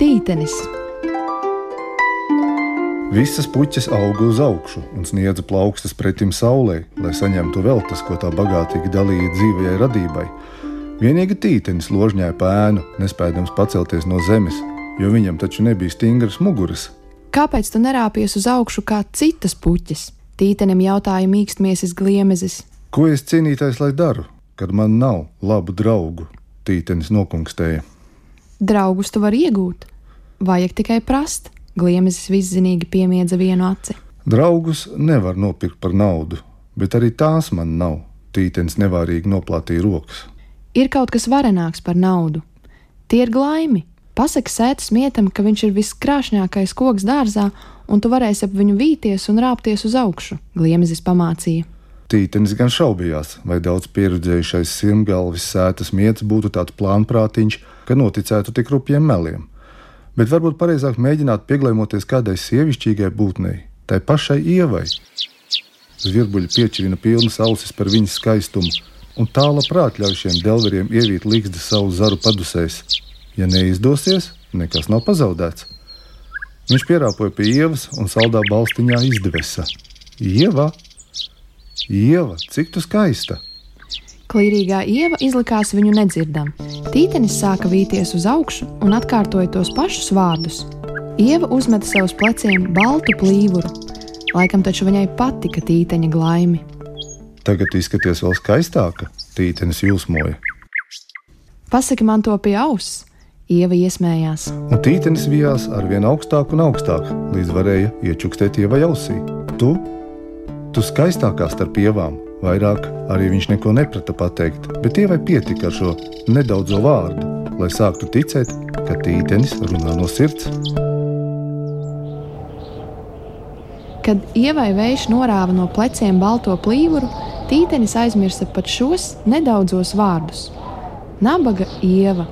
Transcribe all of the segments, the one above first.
Tītenis. Visas puķis auga uz augšu un sniedza plaukstas pretim saulē, lai saņemtu vēl tas, ko tā bagātīgi dalīja dzīvajai radībai. Vienīgi tītenis ložņāja pēnu, nespējams pacelties no zemes, jo viņam taču nebija stingras muguras. Kāpēc tu nerāpies uz augšu kā citas puķis? Tītenim jautāja mīkstmiesis gliemezis. Ko es cīnītais lai daru, kad man nav labu draugu? Tītenis nokungstēja. Draugus tu vari iegūt, vajag tikai prast. Gliemezis viszinīgi piemiedza vienu aci. Draugus nevar nopirkt par naudu, bet arī tās man nav. Tītens nevārīgi noplātīja rokas. Ir kaut kas varenāks par naudu. Tie ir glaimi. Pasaki sētas mietam, ka viņš ir viskrāšņākais koks dārzā, un tu varēsi ap viņu vīties un rāpties uz augšu, Gliemezis pamācīja. Tītenis gan šaubījās, vai daudz pieredzējušais sirmgalvis sētas mietas būtu tāds plānprātīgs, ka noticētu tik rupjiem meliem bet varbūt pareizāk mēģināt pieglēmoties kādai sievišķīgai būtnei, tai pašai ievai. Zvirbuļi piečivina pilnas ausis par viņas skaistumu, un tā labprāt ļauj šiem delveriem ievīt līgzdi savu zaru padusēs. Ja neizdosies, nekas nav pazaudēts. Viņš pierāpoja pie ievas un saldā balstiņā izdevesa. Ieva, Ieva, cik tu skaista! Klīrīgā ieva izlikās viņu nedzirdam. Tītenis sāka vīties uz augšu un atkārtoja tos pašus vārdus. Ieva uzmeta sev uz pleciem baltu plīvuru. Laikam taču viņai patika tīteņa glaimi. Tagad izskaties vēl skaistāka, tītenis jūsmoja. Pasaki man to pie auss, Ieva iesmējās. Un tītenis vijās ar vien augstāk un augstāk, līdz varēja iečukstēt ievai ausī. Tu, tu skaistākā starp ievām, Vairāk arī viņš neko neprata pateikt, bet tievai pietika ar šo nedaudzo vārdu, lai sāktu ticēt, ka tītenis runā no sirds. Kad ievai vējš norāva no pleciem balto plīvuru, tītenis aizmirsa pat šos nedaudzos vārdus. Nabaga ieva.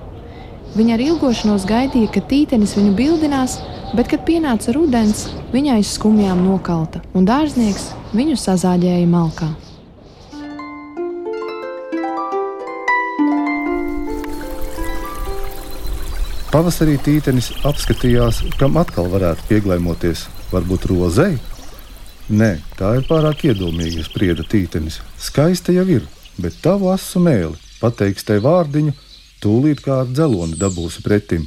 Viņa ar ilgošanos gaidīja, ka tītenis viņu bildinās, bet, kad pienāca rudens, viņa aiz skumjām nokalta, un dārznieks viņu sazāģēja malkā. Pavasarī tītenis apskatījās, kam atkal varētu pieglaimoties. Varbūt rozei? Nē, tā ir pārāk iedomīga, sprieda tītenis. Skaista jau ir, bet tavu asu mēli pateiks te vārdiņu, tūlīt kā ar dzeloni dabūsi pretim.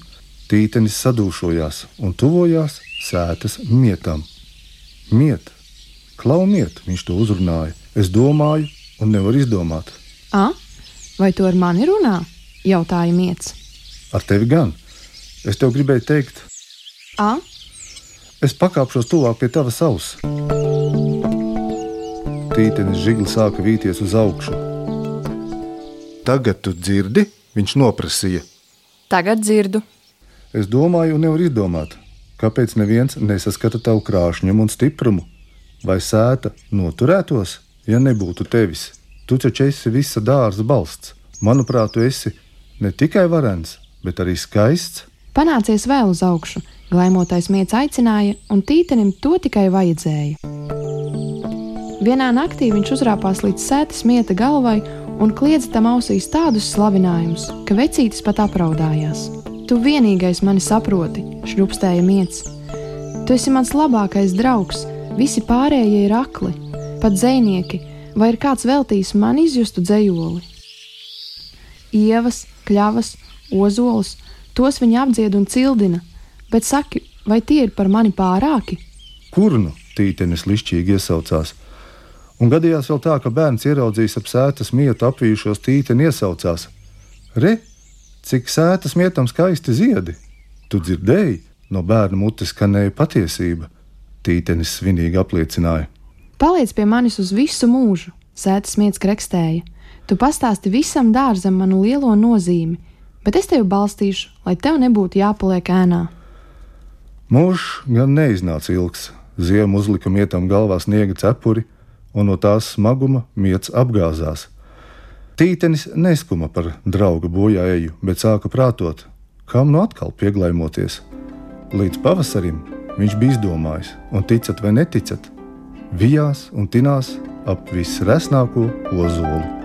Tītenis sadūšojās un tuvojās sētas mietam. Miet, klaumiet, viņš to uzrunāja. Es domāju, un nevaru izdomāt. A, vai tu ar mani runā? jautāja Miets. Ar tevi gan. Es tev gribēju teikt, A? es pakāpšos tuvāk pie tavas auss. Tītenis žigli sāka vīties uz augšu. Tagad tu dzirdi, viņš noprasīja. Tagad dzirdu. Es domāju, un nevaru izdomāt, kāpēc neviens nesaskata tavu krāšņumu un stiprumu. Vai sēta noturētos, ja nebūtu tevis? Tu taču esi visa dārza balsts. Manuprāt, tu esi ne tikai varens, bet arī skaists Panācies vēl uz augšu, glaimotais miets aicināja, un tītenim to tikai vajadzēja. Vienā naktī viņš uzrāpās līdz sēdes mieta galvai un kliedza tam ausīs tādus slavinājumus, ka vecītis pat apraudājās. Tu vienīgais mani saproti, šļupstēja miets. Tu esi mans labākais draugs, visi pārējie ir akli, pat dzēnieki, vai ir kāds veltījis man izjustu dzējoli. Ievas, kļavas, ozols Tos viņa apdzied un cildina, bet saki, vai tie ir par mani pārāki? Kur nu tītenis lišķīgi iesaucās? Un gadījās vēl tā, ka bērns ieraudzījis ap sētas mietu apvījušos tīteni iesaucās: Re, cik sētas mietam skaisti ziedi! Tu dzirdēji, no bērna mutes skanēja patiesība. Tītenis svinīgi apliecināja: Paliec pie manis uz visu mūžu, sētas miets krekstēja. Tu pastāsti visam dārzam manu lielo nozīmi, bet es tevi balstīšu, lai tev nebūtu jāpaliek ēnā. Mūžs gan neiznāca ilgs. Ziema uzlika mietam galvā sniega cepuri, un no tās smaguma miets apgāzās. Tītenis neskuma par draugu bojāēju, bet sāka prātot, kam nu atkal pieglaimoties. Līdz pavasarim viņš bija izdomājis, un ticat vai neticat, vijās un tinās ap visresnāko ozolu.